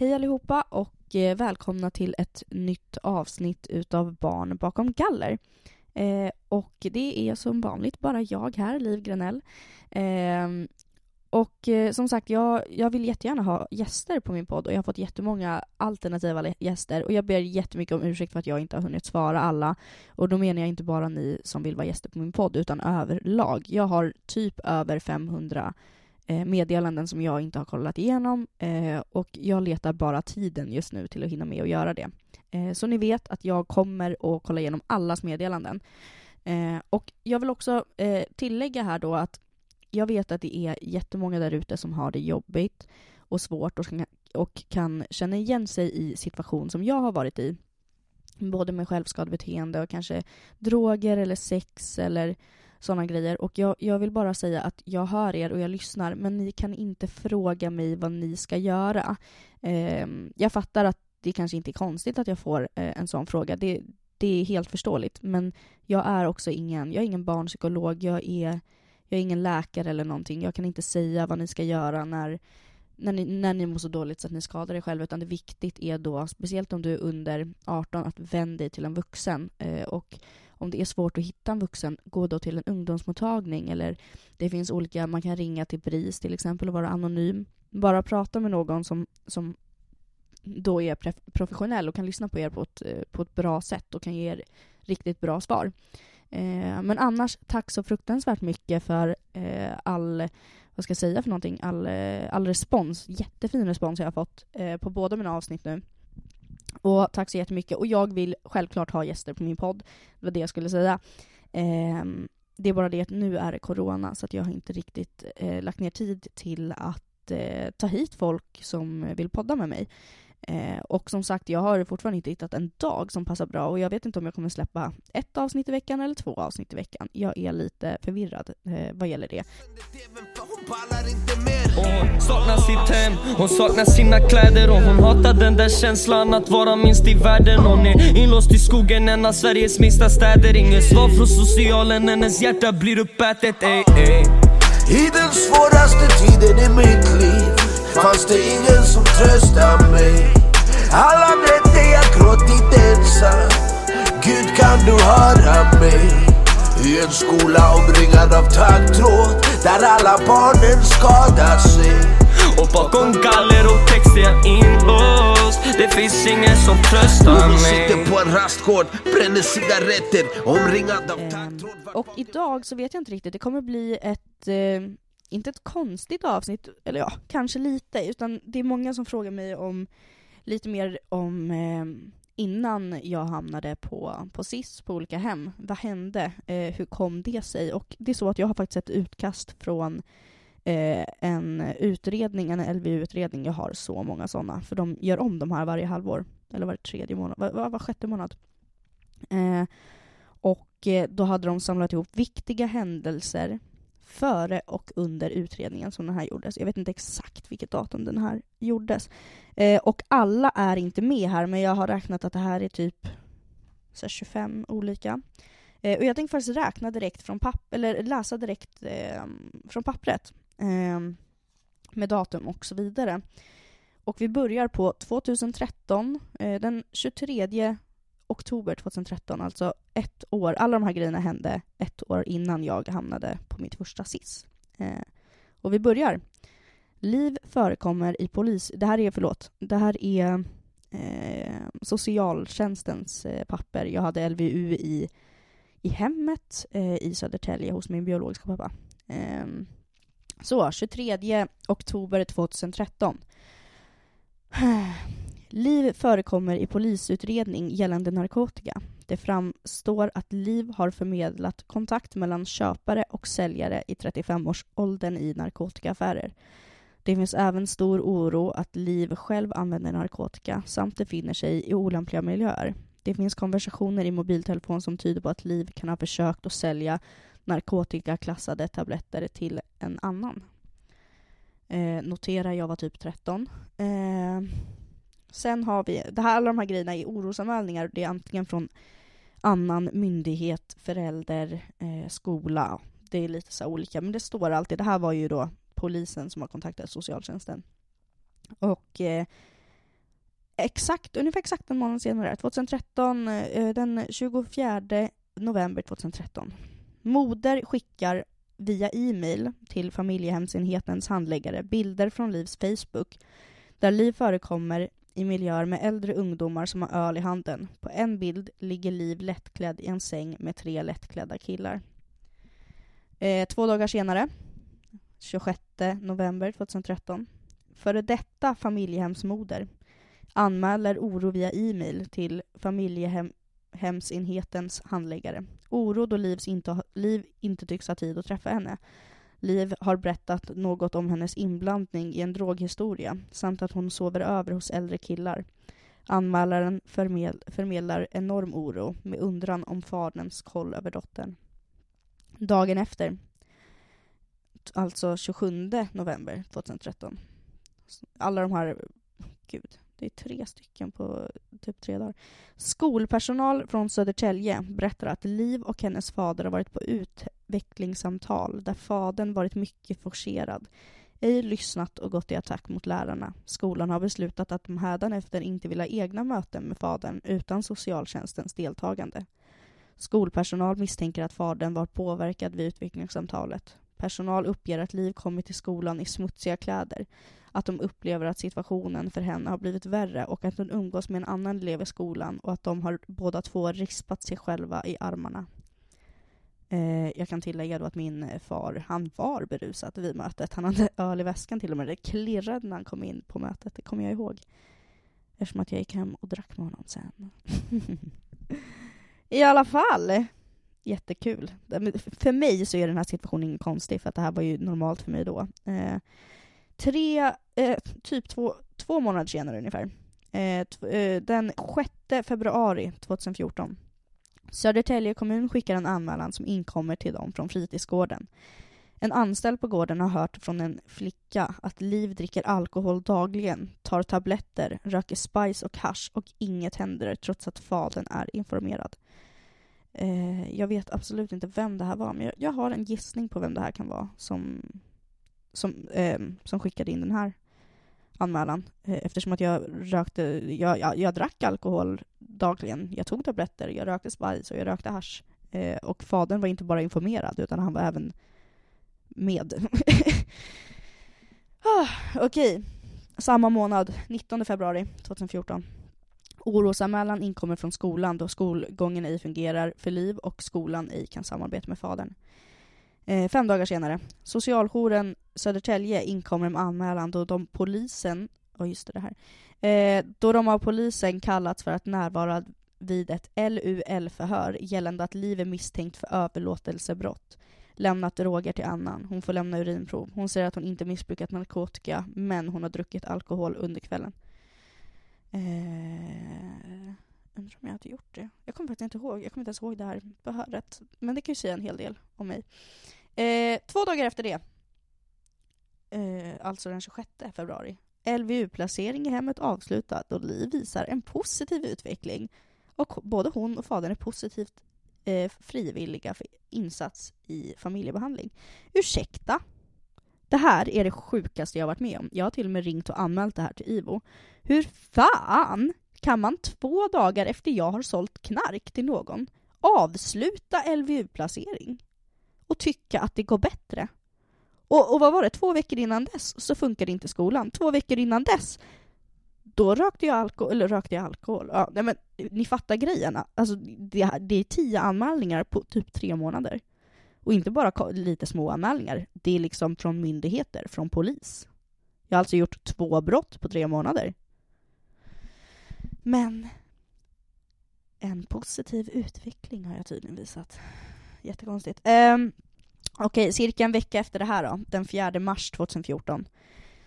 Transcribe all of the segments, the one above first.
Hej allihopa och eh, välkomna till ett nytt avsnitt utav Barn bakom galler. Eh, och det är som vanligt bara jag här, Liv Granell. Eh, och eh, som sagt, jag, jag vill jättegärna ha gäster på min podd och jag har fått jättemånga alternativa gäster och jag ber jättemycket om ursäkt för att jag inte har hunnit svara alla. Och då menar jag inte bara ni som vill vara gäster på min podd utan överlag. Jag har typ över 500 Eh, meddelanden som jag inte har kollat igenom eh, och jag letar bara tiden just nu till att hinna med att göra det. Eh, så ni vet att jag kommer att kolla igenom allas meddelanden. Och jag vill också tillägga här då att jag vet att det är jättemånga där ute som har det jobbigt och svårt och, och kan känna igen sig i situation som jag har varit i. Både med självskadebeteende och kanske droger eller sex eller sådana grejer. Och jag, jag vill bara säga att jag hör er och jag lyssnar, men ni kan inte fråga mig vad ni ska göra. Eh, jag fattar att det kanske inte är konstigt att jag får eh, en sån fråga. Det, det är helt förståeligt. Men jag är också ingen, jag är ingen barnpsykolog, jag är, jag är ingen läkare eller någonting. Jag kan inte säga vad ni ska göra när, när, ni, när ni mår så dåligt så att ni skadar er själva. Utan det viktigt är då, speciellt om du är under 18, att vända dig till en vuxen. Eh, och om det är svårt att hitta en vuxen, gå då till en ungdomsmottagning eller det finns olika, man kan ringa till BRIS till exempel och vara anonym. Bara prata med någon som, som då är professionell och kan lyssna på er på ett, eh, på ett bra sätt och kan ge er riktigt bra svar. Eh, men annars, tack så fruktansvärt mycket för eh, all, vad ska jag säga för någonting, all, eh, all respons, jättefin respons jag har fått eh, på båda mina avsnitt nu. Och tack så jättemycket. Och jag vill självklart ha gäster på min podd. Det var det jag skulle säga. Eh, det är bara det att nu är det corona så att jag har inte riktigt eh, lagt ner tid till att eh, ta hit folk som vill podda med mig. Eh, och som sagt, jag har fortfarande inte hittat en dag som passar bra och jag vet inte om jag kommer släppa ett avsnitt i veckan eller två avsnitt i veckan. Jag är lite förvirrad eh, vad gäller det. Hon saknar sitt hem, hon saknar sina kläder och hon hatar den där känslan att vara minst i världen. Hon är inlåst i skogen, en av Sveriges minsta städer. Inget svar från socialen, hennes hjärta blir uppätet. Ey, ey. I den svåraste tiden i mitt liv fanns det ingen som tröstade mig. Alla nätter jag gråtit ensam. Gud kan du höra mig? I en skola omringad av taggtråd där alla barnen skadar sig. Och bakom galler och text är jag inlåst Det finns ingen som tröstar mig. sitter på en rastgård, bränner cigaretter omringad av taggtråd. Och idag så vet jag inte riktigt, det kommer bli ett eh, inte ett konstigt avsnitt, eller ja, kanske lite, utan det är många som frågar mig om lite mer om eh, innan jag hamnade på, på SIS, på olika hem. Vad hände? Eh, hur kom det sig? Och det är så att jag har faktiskt ett utkast från eh, en utredning, en LVU-utredning. Jag har så många sådana, för de gör om de här varje halvår. Eller var tredje månad, var, var, var sjätte månad. Eh, och eh, då hade de samlat ihop viktiga händelser före och under utredningen som den här gjordes. Jag vet inte exakt vilket datum den här gjordes. Eh, och alla är inte med här, men jag har räknat att det här är typ så 25 olika. Eh, och jag tänkte faktiskt räkna direkt från papp eller läsa direkt eh, från pappret. Eh, med datum och så vidare. Och vi börjar på 2013, eh, den 23 oktober 2013, alltså ett år. Alla de här grejerna hände ett år innan jag hamnade på mitt första SIS. Eh, och vi börjar. Liv förekommer i polis... Det här är, förlåt, det här är eh, socialtjänstens eh, papper. Jag hade LVU i, i hemmet eh, i Södertälje hos min biologiska pappa. Ehm, så, 23 oktober 2013. Liv förekommer i polisutredning gällande narkotika. Det framstår att Liv har förmedlat kontakt mellan köpare och säljare i 35-årsåldern i narkotikaaffärer. Det finns även stor oro att Liv själv använder narkotika samt befinner sig i olämpliga miljöer. Det finns konversationer i mobiltelefon som tyder på att Liv kan ha försökt att sälja narkotikaklassade tabletter till en annan. Eh, notera, jag var typ 13. Eh, Sen har vi, det här, alla de här grejerna är orosanmälningar. Det är antingen från annan myndighet, förälder, eh, skola. Det är lite så olika, men det står alltid. Det här var ju då polisen som har kontaktat socialtjänsten. Och eh, exakt, ungefär exakt en månad senare, 2013, eh, den 24 november 2013. Moder skickar via e-mail till familjehemsenhetens handläggare bilder från Livs Facebook där Liv förekommer i miljöer med äldre ungdomar som har öl i handen. På en bild ligger Liv lättklädd i en säng med tre lättklädda killar. Eh, två dagar senare, 26 november 2013, före detta familjehemsmoder anmäler oro via e-mail till familjehemsenhetens handläggare. Oro då Livs inte, Liv inte tycks ha tid att träffa henne. Liv har berättat något om hennes inblandning i en droghistoria samt att hon sover över hos äldre killar. Anmälaren förmedl förmedlar enorm oro med undran om faderns koll över dottern. Dagen efter, alltså 27 november 2013, alla de här, gud, det är tre stycken på typ tre dagar. Skolpersonal från Södertälje berättar att Liv och hennes fader har varit på ut utvecklingssamtal där fadern varit mycket forcerad, ej lyssnat och gått i attack mot lärarna. Skolan har beslutat att de hädanefter inte vill ha egna möten med fadern utan socialtjänstens deltagande. Skolpersonal misstänker att fadern var påverkad vid utvecklingssamtalet. Personal uppger att Liv kommit till skolan i smutsiga kläder, att de upplever att situationen för henne har blivit värre och att hon umgås med en annan elev i skolan och att de har båda två rispat sig själva i armarna. Eh, jag kan tillägga då att min eh, far, han var berusad vid mötet. Han hade öl i väskan till och med. Det klirrade när han kom in på mötet, det kommer jag ihåg. Eftersom att jag gick hem och drack med honom sen. I alla fall, jättekul. För mig så är den här situationen ingen konstig, för att det här var ju normalt för mig då. Eh, tre, eh, typ två, två månader senare ungefär, eh, eh den 6 februari 2014, Södertälje kommun skickar en anmälan som inkommer till dem från fritidsgården. En anställd på gården har hört från en flicka att Liv dricker alkohol dagligen, tar tabletter, röker spice och hash och inget händer trots att fadern är informerad. Eh, jag vet absolut inte vem det här var, men jag, jag, har en gissning på vem det här kan vara som, som, eh, som skickade in den här anmälan. Eh, eftersom att jag rökte, jag, jag, jag, drack alkohol dagligen. Jag tog tabletter, jag rökte spice och jag rökte hash. Eh, och fadern var inte bara informerad, utan han var även med. ah, Okej. Okay. Samma månad, 19 februari 2014. Orosanmälan inkommer från skolan då skolgången ej fungerar för Liv och skolan ej kan samarbeta med fadern. Eh, fem dagar senare. Socialjouren Södertälje inkommer med anmälan då de polisen, oh just det, det här, eh, då de av polisen kallats för att närvara vid ett LUL-förhör gällande att Liv är misstänkt för överlåtelsebrott lämnat droger till annan. Hon får lämna urinprov. Hon säger att hon inte missbrukat narkotika, men hon har druckit alkohol under kvällen. Eh, undrar om jag hade gjort det. Jag kommer faktiskt inte ihåg. Jag kommer inte ens ihåg det här förhöret. Men det kan ju säga en hel del om mig. Eh, två dagar efter det, eh, alltså den 26 februari, LVU-placering i hemmet avslutad och Liv visar en positiv utveckling. Och både hon och fadern är positivt eh, frivilliga för insats i familjebehandling. Ursäkta? Det här är det sjukaste jag varit med om. Jag har till och med ringt och anmält det här till IVO. Hur fan kan man två dagar efter jag har sålt knark till någon avsluta LVU-placering och tycka att det går bättre? Och, och vad var det, två veckor innan dess så funkade inte skolan. Två veckor innan dess då rökte jag alkohol, eller rökte jag alkohol. Ja, nej men ni fattar grejerna. Alltså, det, det är tio anmälningar på typ tre månader. Och inte bara lite små anmälningar. Det är liksom från myndigheter, från polis. Jag har alltså gjort två brott på tre månader. Men en positiv utveckling har jag tydligen visat. Jättekonstigt. Um, Okej, okay, cirka en vecka efter det här då, den 4 mars 2014.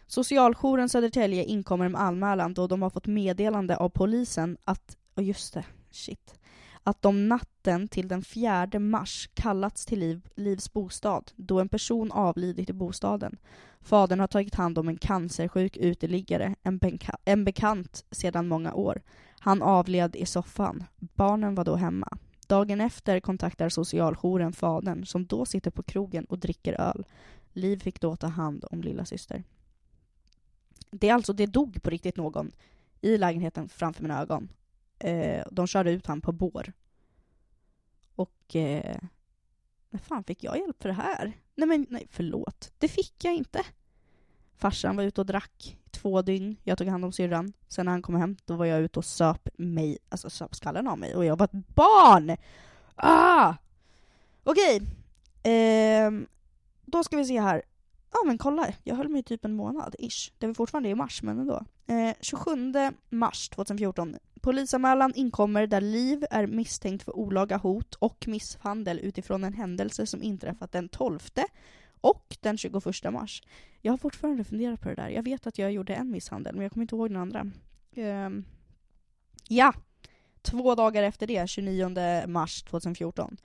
Socialjouren Södertälje inkommer med anmälan då de har fått meddelande av polisen att, och just det, shit, att de natten till den 4 mars kallats till Liv, Livs bostad då en person avlidit i bostaden. Fadern har tagit hand om en cancersjuk uteliggare, en, benka, en bekant sedan många år. Han avled i soffan. Barnen var då hemma. Dagen efter kontaktar socialjouren fadern som då sitter på krogen och dricker öl. Liv fick då ta hand om lilla syster. Det är alltså, det dog på riktigt någon i lägenheten framför mina ögon. Eh, de körde ut han på bår. Och... Eh, när fan fick jag hjälp för det här? Nej men nej, förlåt. Det fick jag inte. Farsan var ute och drack två dygn. Jag tog hand om syrran. Sen när han kom hem, då var jag ute och söp mig, alltså söp skallen av mig. Och jag var ett barn! Ah! Okej. Eh, då ska vi se här. Ja men kolla, jag höll mig typ en månad, ish. Det var fortfarande i mars, men ändå. Eh, 27 mars 2014. Polisanmälan inkommer där Liv är misstänkt för olaga hot och misshandel utifrån en händelse som inträffat den 12 och den 21 mars. Jag har fortfarande funderat på det där. Jag vet att jag gjorde en misshandel, men jag kommer inte ihåg den andra. Um, ja! Två dagar efter det, 29 mars 2014.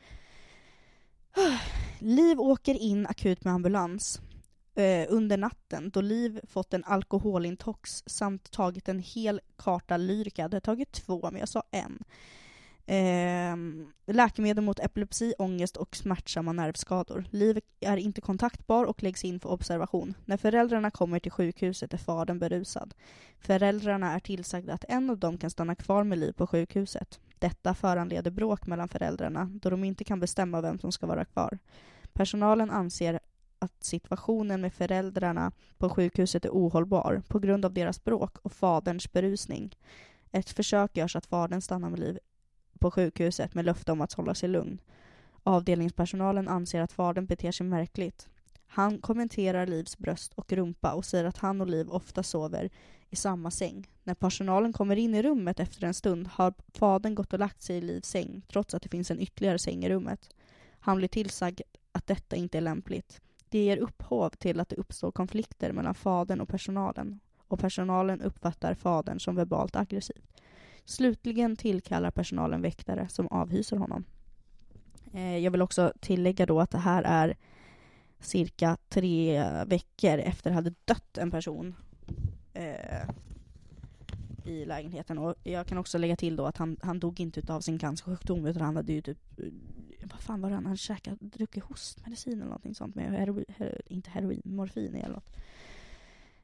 Liv åker in akut med ambulans eh, under natten då Liv fått en alkoholintox samt tagit en hel karta Lyrica. Jag hade tagit två, men jag sa en. Eh, läkemedel mot epilepsi, ångest och smärtsamma nervskador. Liv är inte kontaktbar och läggs in för observation. När föräldrarna kommer till sjukhuset är fadern berusad. Föräldrarna är tillsagda att en av dem kan stanna kvar med Liv på sjukhuset. Detta föranleder bråk mellan föräldrarna då de inte kan bestämma vem som ska vara kvar. Personalen anser att situationen med föräldrarna på sjukhuset är ohållbar på grund av deras bråk och faderns berusning. Ett försök görs att fadern stannar med liv på sjukhuset med löfte om att hålla sig lugn. Avdelningspersonalen anser att fadern beter sig märkligt. Han kommenterar Livs bröst och rumpa och säger att han och Liv ofta sover i samma säng. När personalen kommer in i rummet efter en stund har fadern gått och lagt sig i Livs säng trots att det finns en ytterligare säng i rummet. Han blir tillsagd att detta inte är lämpligt. Det ger upphov till att det uppstår konflikter mellan fadern och personalen och personalen uppfattar fadern som verbalt aggressiv. Slutligen tillkallar personalen väktare som avhyser honom. Eh, jag vill också tillägga då att det här är cirka tre veckor efter det hade dött en person eh, i lägenheten. Och jag kan också lägga till då att han, han dog inte av sin cancersjukdom utan han hade ju typ vad fan var det han hade käkat? Druckit hostmedicin eller någonting sånt med heroin, her, inte heroin, morfin eller något.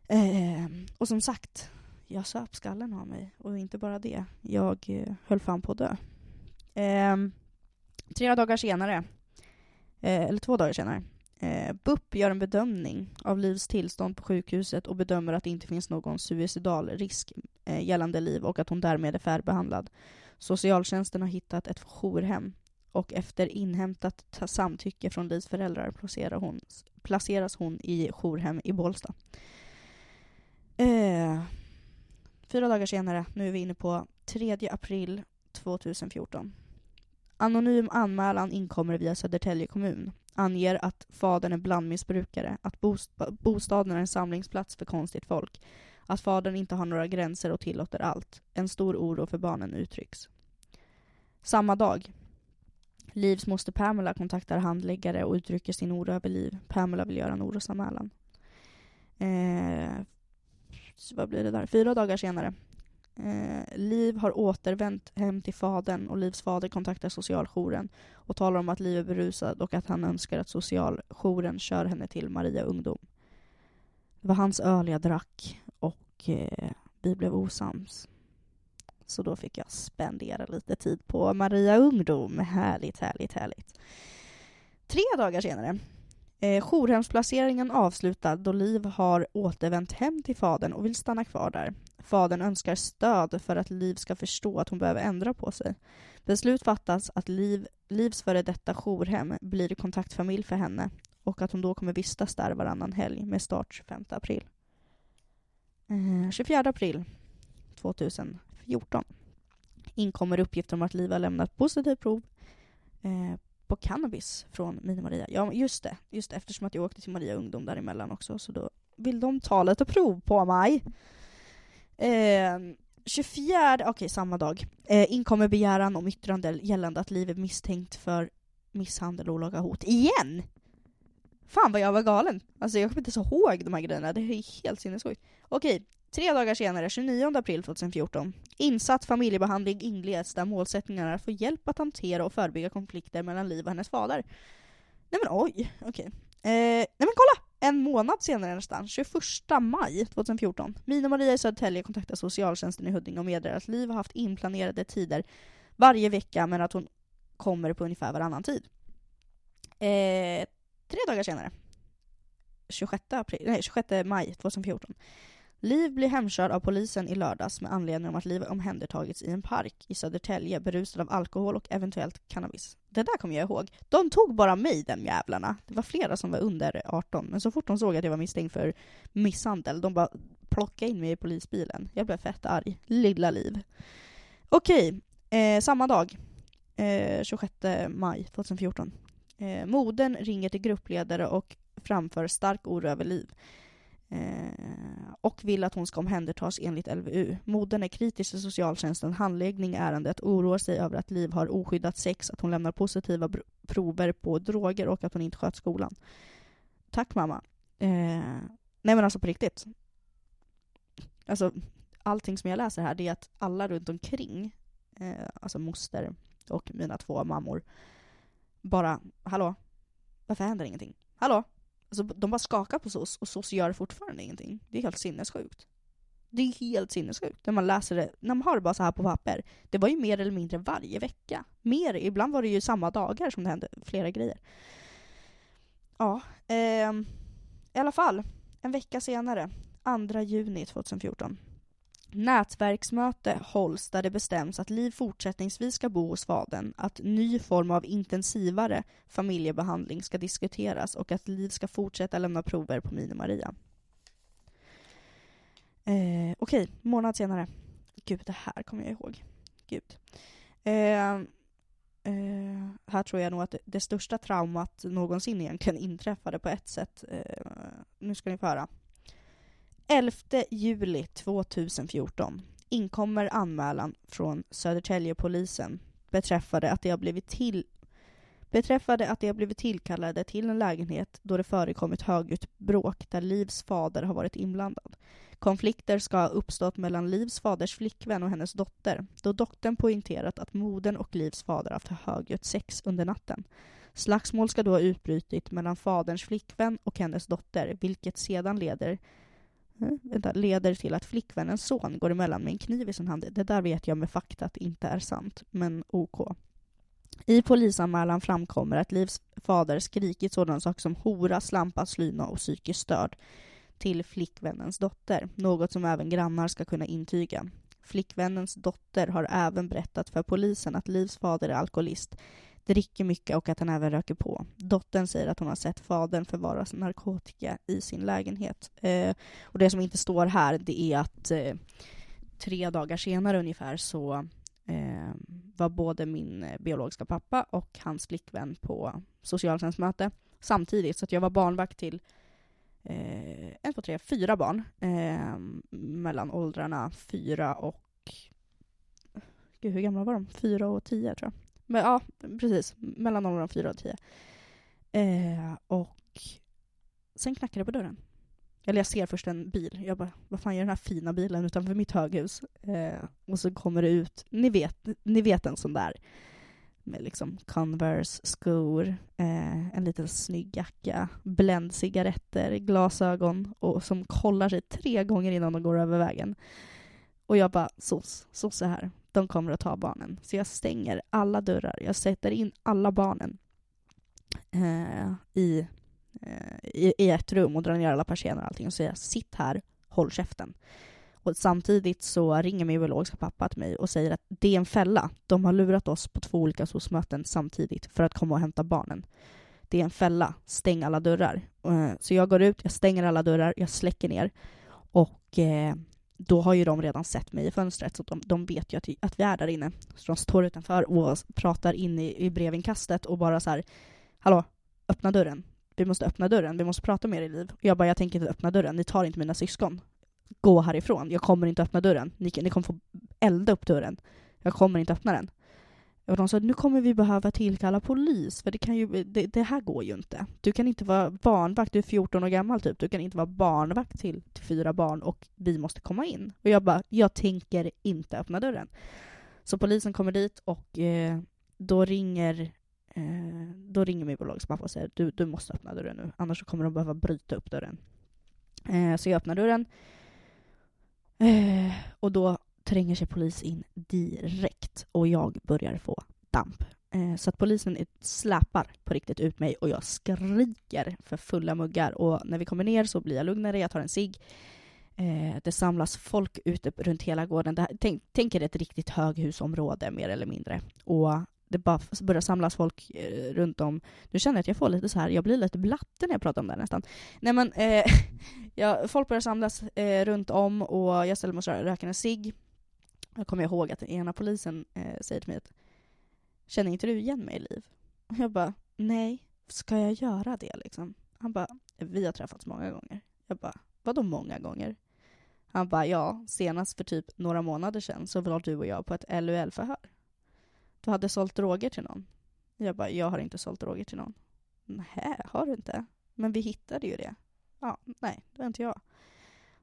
Eh, och som sagt, jag söp skallen av mig. Och inte bara det, jag eh, höll fan på att dö. Eh, tre dagar senare, eh, eller två dagar senare, eh, BUP gör en bedömning av Livs tillstånd på sjukhuset och bedömer att det inte finns någon suicidal risk eh, gällande Liv och att hon därmed är färdigbehandlad. Socialtjänsten har hittat ett jourhem och efter inhämtat samtycke från Livs föräldrar placerar hon, placeras hon i jourhem i Bålsta. Eh, fyra dagar senare, nu är vi inne på 3 april 2014. Anonym anmälan inkommer via Södertälje kommun. Anger att fadern är blandmissbrukare, att bostaden är en samlingsplats för konstigt folk, att fadern inte har några gränser och tillåter allt. En stor oro för barnen uttrycks. Samma dag, Livs moster Pamela kontaktar handläggare och uttrycker sin oro över Liv. Pamela vill göra en orosanmälan. Eh, vad blir det där? Fyra dagar senare. Eh, Liv har återvänt hem till fadern och Livs fader kontaktar socialjouren och talar om att Liv är berusad och att han önskar att socialjouren kör henne till Maria Ungdom. Det var hans öl jag drack och eh, vi blev osams. Så då fick jag spendera lite tid på Maria Ungdom. Härligt, härligt, härligt. Tre dagar senare. Eh, jourhemsplaceringen avslutad då Liv har återvänt hem till fadern och vill stanna kvar där. Fadern önskar stöd för att Liv ska förstå att hon behöver ändra på sig. Beslut fattas att Liv, Livs före detta jourhem blir kontaktfamilj för henne och att hon då kommer vistas där varannan helg med start 25 april. Eh, 24 april 2014 inkommer uppgifter om att Liv har lämnat positivt prov eh, på cannabis från Mini-Maria. Ja, just det. Just det, eftersom att jag åkte till Maria Ungdom däremellan också, så då vill de ta lite prov på mig. Eh, 24, okej okay, samma dag, eh, inkommer begäran om yttrande gällande att Liv är misstänkt för misshandel och olaga hot. Igen! Fan vad jag var galen! Alltså jag kommer inte så ihåg de här grejerna, det är helt sinnessjukt. Okej, Tre dagar senare, 29 april 2014, insatt familjebehandling inleds där målsättningen är att få hjälp att hantera och förebygga konflikter mellan Liv och hennes fader. Nej men oj, okej. Okay. Eh, nej men kolla! En månad senare nästan, 21 maj 2014, Mina-Maria i Södertälje kontaktar socialtjänsten i Huddinge och meddelar att Liv har haft inplanerade tider varje vecka men att hon kommer på ungefär varannan tid. Eh, tre dagar senare, 26, april, nej, 26 maj 2014, Liv blir hemkörd av polisen i lördags med anledning av att Liv omhändertagits i en park i Södertälje berusad av alkohol och eventuellt cannabis. Det där kommer jag ihåg. De tog bara mig, de jävlarna. Det var flera som var under 18, men så fort de såg att jag var misstänkt för misshandel, de bara plockade in mig i polisbilen. Jag blev fett arg. Lilla Liv. Okej, eh, samma dag, eh, 26 maj 2014. Eh, modern ringer till gruppledare och framför stark oro över Liv. Eh, och vill att hon ska omhändertas enligt LVU. Modern är kritisk till socialtjänstens handläggning i ärendet och oroar sig över att Liv har oskyddat sex, att hon lämnar positiva prover på droger och att hon inte sköt skolan. Tack mamma. Eh, nej men alltså på riktigt. Alltså, allting som jag läser här det är att alla runt omkring, eh, alltså moster och mina två mammor, bara hallå, varför händer ingenting? Hallå, Alltså, de bara skakar på SOS och SOS gör fortfarande ingenting. Det är helt sinnessjukt. Det är helt sinnessjukt när man läser det, när man har det bara så här på papper. Det var ju mer eller mindre varje vecka. Mer, ibland var det ju samma dagar som det hände flera grejer. Ja, eh, i alla fall. En vecka senare, 2 juni 2014. Nätverksmöte hålls där det bestäms att Liv fortsättningsvis ska bo hos fadern, att ny form av intensivare familjebehandling ska diskuteras och att Liv ska fortsätta lämna prover på Mini-Maria. Eh, Okej, okay, månad senare. Gud, det här kommer jag ihåg. Gud. Eh, eh, här tror jag nog att det, det, största traumat någonsin egentligen inträffade på ett sätt. Eh, nu ska ni få höra. 11 juli 2014 inkommer anmälan från Södertäljepolisen beträffande att de har blivit till beträffande att de har blivit tillkallade till en lägenhet då det förekommit högljutt bråk där Livs fader har varit inblandad. Konflikter ska ha uppstått mellan Livs faders flickvän och hennes dotter, då dottern poängterat att modern och Livs fader haft högljutt sex under natten. Slagsmål ska då ha utbrutit mellan faderns flickvän och hennes dotter, vilket sedan leder vänta, leder till att flickvännens son går emellan med en kniv i sin hand. Det där vet jag med fakta att det inte är sant, men OK. I polisanmälan framkommer att Livs fader skrikit sådana saker som hora, slampa, slyna och psykiskt störd till flickvännens dotter, något som även grannar ska kunna intyga. Flickvännens dotter har även berättat för polisen att Livs fader är alkoholist, dricker mycket och att han även röker på. Dottern säger att hon har sett fadern förvara narkotika i sin lägenhet. Eh, och det som inte står här, det är att eh, tre dagar senare ungefär så eh, var både min eh, biologiska pappa och hans flickvän på socialtjänstmöte samtidigt, så att jag var barnvakt till eh, en, två, tre, fyra barn eh, mellan åldrarna fyra och Gud, hur gamla var de? Fyra och tio, tror jag. Men ja, precis. Mellan åldern 4 och 10. Eh, och sen knackar det på dörren. Eller jag ser först en bil. Jag bara, vad fan gör den här fina bilen utanför mitt höghus? Eh, och så kommer det ut, ni vet, ni vet en sån där med liksom Converse, skor, eh, en liten snygg jacka, bländcigaretter, glasögon och som kollar sig tre gånger innan de går över vägen. Och jag bara, sos, sos är här de kommer att ta barnen. Så jag stänger alla dörrar, jag sätter in alla barnen eh, i, eh, i, i, ett rum och drar ner alla persienner och allting och säger sitt här, håll käften. Och samtidigt så ringer min biologiska pappa till mig och säger att det är en fälla. De har lurat oss på två olika SOS-möten samtidigt för att komma och hämta barnen. Det är en fälla, stäng alla dörrar. Eh, så jag går ut, jag stänger alla dörrar, jag släcker ner och eh, då har ju de redan sett mig i fönstret, så de, de vet ju att, att vi är där inne. Så de står utanför och pratar in i, i brevinkastet och bara så här, hallå, öppna dörren. Vi måste öppna dörren, vi måste prata med er i liv. Och jag bara, jag tänker inte öppna dörren, ni tar inte mina syskon. Gå härifrån, jag kommer inte öppna dörren. Ni, ni kommer få elda upp dörren. Jag kommer inte öppna den. Och de sa nu kommer vi behöva tillkalla polis, för det, kan ju, det, det, här går ju inte. Du kan inte vara barnvakt, du är 14 år gammal typ, du kan inte vara barnvakt till, till fyra barn och vi måste komma in. Och jag bara, jag tänker inte öppna dörren. Så polisen kommer dit och eh, då ringer Eh, då ringer min biologiska pappa och säger du, du måste öppna dörren nu, annars kommer de behöva bryta upp dörren. Eh, så jag öppnar dörren. Eh, och då tränger sig polis in direkt och jag börjar få damp. Eh, så att polisen släpar på riktigt ut mig och jag skriker för fulla muggar. Och när vi kommer ner så blir jag lugnare, jag tar en cigg. Eh, det samlas folk ute runt hela gården. Här, tänk, tänk er ett riktigt höghusområde mer eller mindre. Och det bara börjar samlas folk eh, runt om. Nu känner jag att jag får lite så här, jag blir lite blatte när jag pratar om det här nästan. Nej men, eh, ja, folk börjar samlas eh, runt om och jag ställer mig och röker en cigg. Jag kommer ihåg att den ena polisen eh, säger till mig att Känner inte du igen mig, Liv? Och jag bara, nej, ska jag göra det liksom? Han bara, vi har träffats många gånger. Jag bara, vadå många gånger? Han bara, ja, senast för typ några månader sedan så var du och jag på ett LUL-förhör. Du hade sålt droger till någon. Jag bara, jag har inte sålt droger till någon. Nej, har du inte? Men vi hittade ju det. Ja, nej, det var inte jag.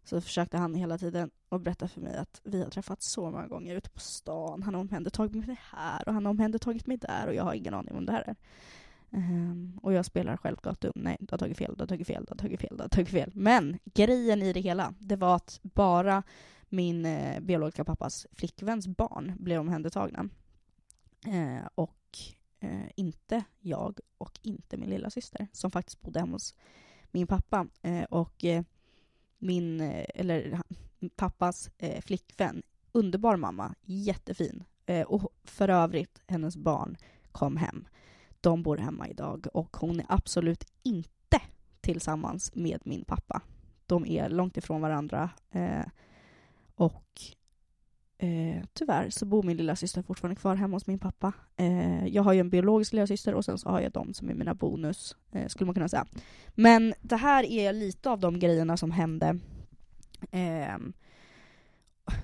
Så försökte han hela tiden att berätta för mig att vi har träffats så många gånger ute på stan. Han har omhändertagit mig här och han har omhändertagit mig där och jag har ingen aning om det här är. Um, och jag spelar självklart dum. Nej, du har tagit fel, du har tagit fel, du har tagit fel, du har tagit fel. Men grejen i det hela, det var att bara min eh, biologiska pappas flickväns barn blev omhändertagna. Eh, och eh, inte jag och inte min lilla syster som faktiskt bodde hemma hos min pappa. Eh, och eh, min, eh, eller pappas eh, flickvän, underbar mamma, jättefin. Eh, och för övrigt, hennes barn kom hem. De bor hemma idag och hon är absolut inte tillsammans med min pappa. De är långt ifrån varandra. Eh, och eh, tyvärr så bor min lilla syster fortfarande kvar hemma hos min pappa. Eh, jag har ju en biologisk lilla syster och sen så har jag dem som är mina bonus, eh, skulle man kunna säga. Men det här är lite av de grejerna som hände eh,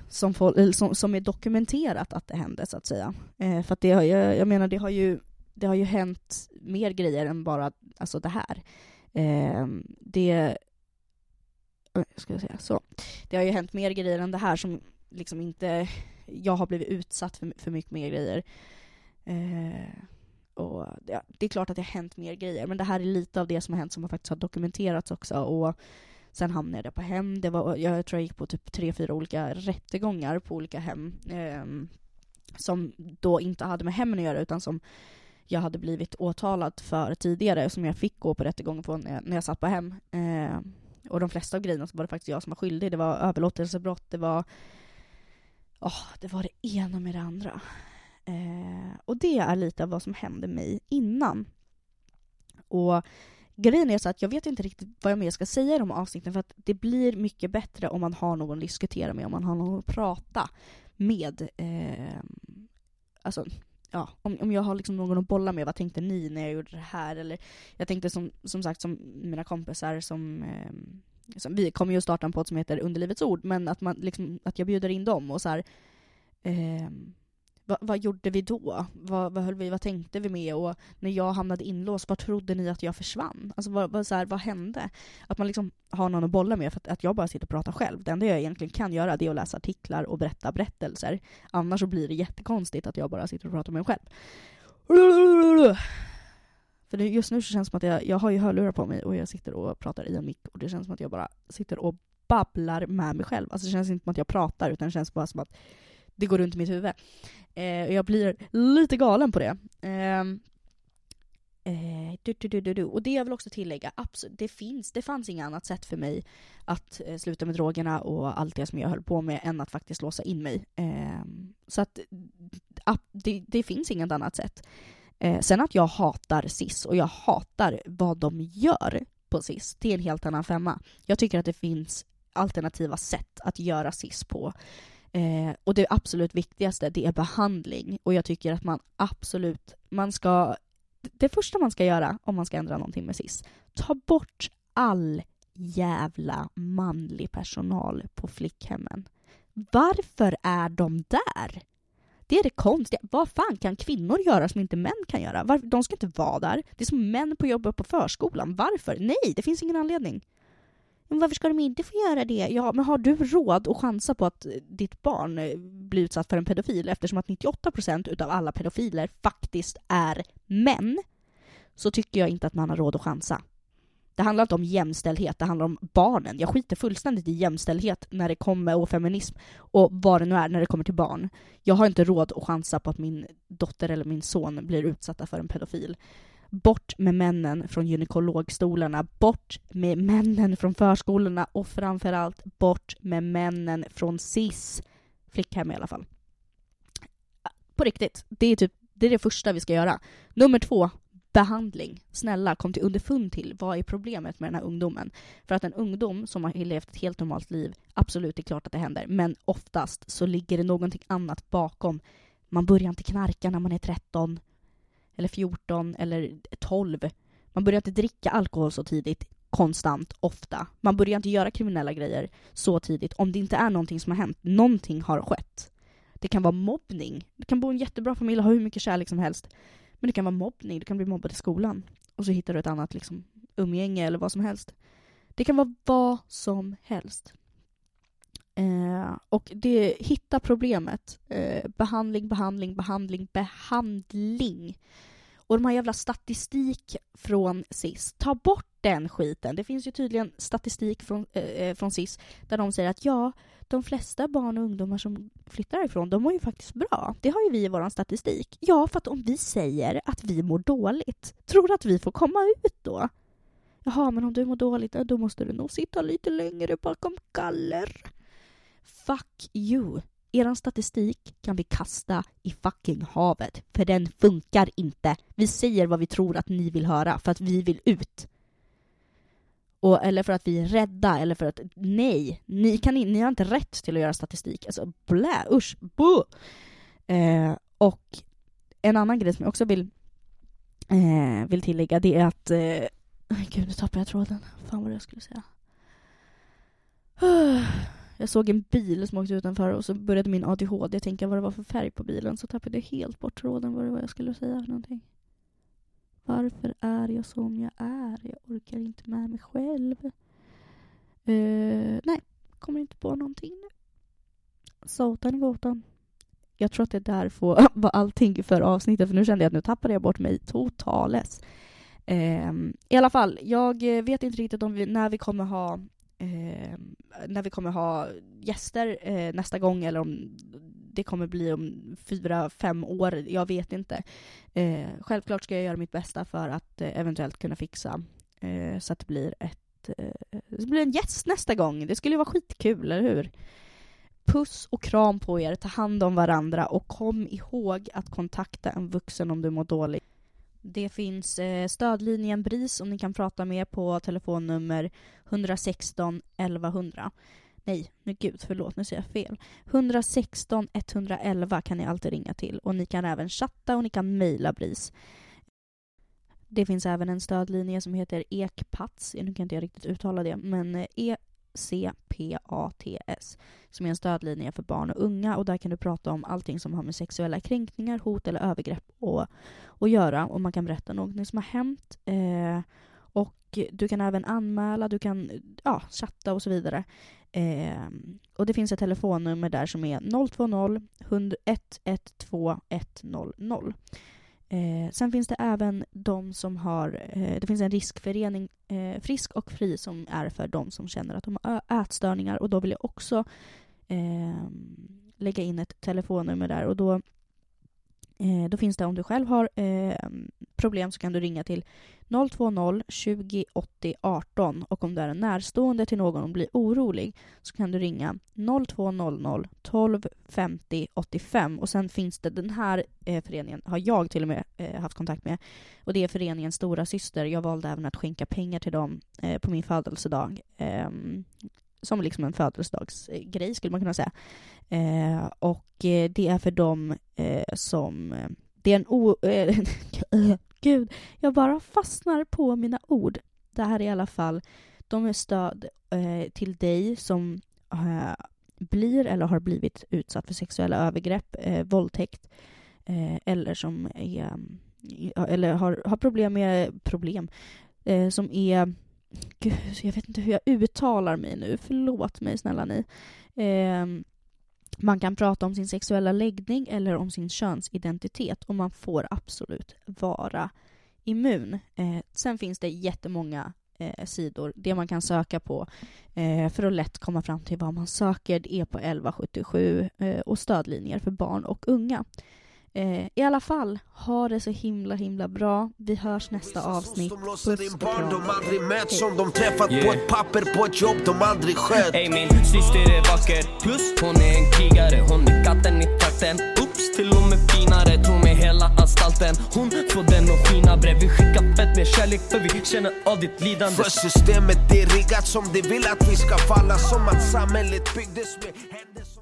som, som, som, är dokumenterat att det hände, så att säga. Eh, för att det har, jag, jag menar, det har, ju, det har ju hänt mer grejer än bara alltså det här. Ehm, eh, det... Ska jag säga så. Det har ju hänt mer grejer än det här som liksom inte... Jag har blivit utsatt för, för mycket mer grejer. Eh, och det, det är klart att det har hänt mer grejer, men det här är lite av det som har hänt som faktiskt har dokumenterats också. Och Sen hamnade jag på hem. Det var, jag tror jag gick på typ tre, fyra olika rättegångar på olika hem. Eh, som då inte hade med hemmen att göra utan som jag hade blivit åtalad för tidigare som jag fick gå på rättegång på när jag, när jag satt på hem. Eh, och de flesta av grejerna så var det faktiskt jag som var skyldig. Det var överlåtelsebrott, det var... Oh, det var det ena med det andra. Eh, och det är lite av vad som hände mig innan. Och grejen är så att jag vet inte riktigt vad jag mer ska säga i de avsnitten för att det blir mycket bättre om man har någon att diskutera med, om man har någon att prata med. Eh, alltså, ja, om, om jag har liksom någon att bolla med, vad tänkte ni när jag gjorde det här? Eller jag tänkte som, som sagt som mina kompisar som eh, som, vi kommer ju att starta en podd som heter Underlivets ord, men att, man, liksom, att jag bjuder in dem och så här, eh, vad, vad gjorde vi då? Vad, vad, höll vi, vad tänkte vi med? Och när jag hamnade inlåst, vad trodde ni att jag försvann? Alltså vad, vad, så här, vad hände? Att man liksom har någon att bolla med, för att, att jag bara sitter och pratar själv. Det enda jag egentligen kan göra det är att läsa artiklar och berätta berättelser. Annars så blir det jättekonstigt att jag bara sitter och pratar med mig själv. För just nu så känns det som att jag, jag har ju hörlurar på mig och jag sitter och pratar i en mick och det känns som att jag bara sitter och babblar med mig själv. Alltså det känns inte som att jag pratar utan det känns bara som att det går runt i mitt huvud. Eh, jag blir lite galen på det. Ehm, eh, du, du, du, och det jag vill också tillägga, absolut, det, finns, det fanns inget annat sätt för mig att eh, sluta med drogerna och allt det som jag höll på med än att faktiskt låsa in mig. Ehm, så att det, det finns inget annat sätt. Eh, sen att jag hatar SIS och jag hatar vad de gör på SIS, det är en helt annan femma. Jag tycker att det finns alternativa sätt att göra SIS på. Eh, och det absolut viktigaste, det är behandling. Och jag tycker att man absolut, man ska, det första man ska göra om man ska ändra någonting med SIS, ta bort all jävla manlig personal på flickhemmen. Varför är de där? Det är det konstiga. Vad fan kan kvinnor göra som inte män kan göra? Varför? De ska inte vara där. Det är som män på jobbet på förskolan. Varför? Nej, det finns ingen anledning. Men varför ska de inte få göra det? Ja, men har du råd att chansa på att eh, ditt barn eh, blir utsatt för en pedofil eftersom att 98% utav alla pedofiler faktiskt är män? Så tycker jag inte att man har råd att chansa. Det handlar inte om jämställdhet, det handlar om barnen. Jag skiter fullständigt i jämställdhet när det kommer, och feminism och vad det nu är när det kommer till barn. Jag har inte råd att chansa på att min dotter eller min son blir utsatta för en pedofil. Bort med männen från gynekologstolarna, bort med männen från förskolorna och framförallt bort med männen från SIS. Flickhem i alla fall. På riktigt, det är typ det är det första vi ska göra. Nummer två, behandling. Snälla, kom till underfund till vad är problemet med den här ungdomen. För att en ungdom som har levt ett helt normalt liv, absolut, det är klart att det händer, men oftast så ligger det någonting annat bakom. Man börjar inte knarka när man är 13, eller 14, eller 12. Man börjar inte dricka alkohol så tidigt, konstant, ofta. Man börjar inte göra kriminella grejer så tidigt om det inte är någonting som har hänt. Någonting har skett. Det kan vara mobbning. Du kan bo i en jättebra familj och ha hur mycket kärlek som helst. Men det kan vara mobbning, du kan bli mobbad i skolan. Och så hittar du ett annat liksom, umgänge eller vad som helst. Det kan vara vad som helst. Eh, och det, hitta problemet. Eh, behandling, behandling, behandling, behandling. Och de här jävla statistik från SIS, ta bort den skiten. Det finns ju tydligen statistik från, äh, från SIS där de säger att ja, de flesta barn och ungdomar som flyttar ifrån, de mår ju faktiskt bra. Det har ju vi i vår statistik. Ja, för att om vi säger att vi mår dåligt, tror du att vi får komma ut då? Jaha, men om du mår dåligt, då måste du nog sitta lite längre bakom galler. Fuck you. Er statistik kan vi kasta i fucking havet, för den funkar inte. Vi säger vad vi tror att ni vill höra, för att vi vill ut. Och, eller för att vi är rädda, eller för att nej, ni, kan, ni har inte rätt till att göra statistik. Alltså blä, usch, Bu! Eh, och en annan grej som jag också vill, eh, vill tillägga det är att... Eh, gud, nu tappade jag tråden. Fan vad det jag skulle säga. Jag såg en bil som åkte utanför och så började min ADHD tänka vad det var för färg på bilen så tappade jag helt bort tråden vad det var jag skulle säga för någonting. Varför är jag som jag är? Jag orkar inte med mig själv. Uh, nej, kommer inte på någonting nu. Satan i gåtan. Jag tror att det där får vara allting för avsnittet, för nu kände jag att nu tappade jag bort mig totales. Uh, I alla fall, jag vet inte riktigt om vi, när vi kommer ha eh, när vi kommer ha gäster eh, nästa gång eller om det kommer bli om fyra, fem år, jag vet inte. Eh, självklart ska jag göra mitt bästa för att eh, eventuellt kunna fixa eh, så att det blir ett eh, det blir en gäst nästa gång. Det skulle ju vara skitkul, eller hur? Puss och kram på er, ta hand om varandra och kom ihåg att kontakta en vuxen om du mår dåligt. Det finns eh, stödlinjen BRIS som ni kan prata med på telefonnummer 116 1100. Nej, nu gud, förlåt, nu säger jag fel. 116 111 kan ni alltid ringa till och ni kan även chatta och ni kan mejla BRIS. Det finns även en stödlinje som heter EKPATS, nu kan inte jag riktigt uttala det, men eh, e- CPATS som är en stödlinje för barn och unga och där kan du prata om allting som har med sexuella kränkningar, hot eller övergrepp att, att göra och man kan berätta någonting som har hänt. Eh, och du kan även anmäla, du kan ja, chatta och så vidare. Eh, och det finns ett telefonnummer där som är 020 112 100. Eh, sen finns det även de som har, eh, det finns en riskförening, eh, Frisk och Fri, som är för de som känner att de har ätstörningar. Och då vill jag också ehm, lägga in ett telefonnummer där. Och då Eh, då finns det om du själv har eh, problem så kan du ringa till 020 20 80 18 och om du är en närstående till någon och blir orolig så kan du ringa 0200 12 50 85 och sen finns det den här eh, föreningen har jag till och med eh, haft kontakt med. Och det är föreningen Stora Syster. Jag valde även att skänka pengar till dem eh, på min födelsedag. Ehm, som liksom en födelsedagsgrej skulle man kunna säga. Eh, och eh, det är för dem eh, som... Eh, det är en o... Eh, gud, jag bara fastnar på mina ord. Det här är i alla fall, de är stöd eh, till dig som eh, blir eller har blivit utsatt för sexuella övergrepp, våldtäkt eller som är eller har, har problem med problem som är gud, jag vet inte hur jag uttalar mig nu, förlåt mig snälla ni. Eh, man kan prata om sin sexuella läggning eller om sin könsidentitet och man får absolut vara immun. Eh, sen finns det jättemånga eh, sidor, det man kan söka på eh, för att lätt komma fram till vad man söker. Det är på 1177 eh, och stödlinjer för barn och unga. Eh, I alla fall, ha det så himla himla bra. Vi hörs nästa avsnitt. Puss och kram. De aldrig möts som de träffat på ett papper på ett jobb de aldrig sköt. Ey min syster är vacker. Plus hon är en krigare. Hon är katten i trakten. Oops till och med finare. Tror mig hela anstalten. Hon får den att skina bre Vi skickar fett med kärlek för vi känner av ditt lidande. För systemet är riggat som det vill att vi ska falla. Som att samhället byggdes med händer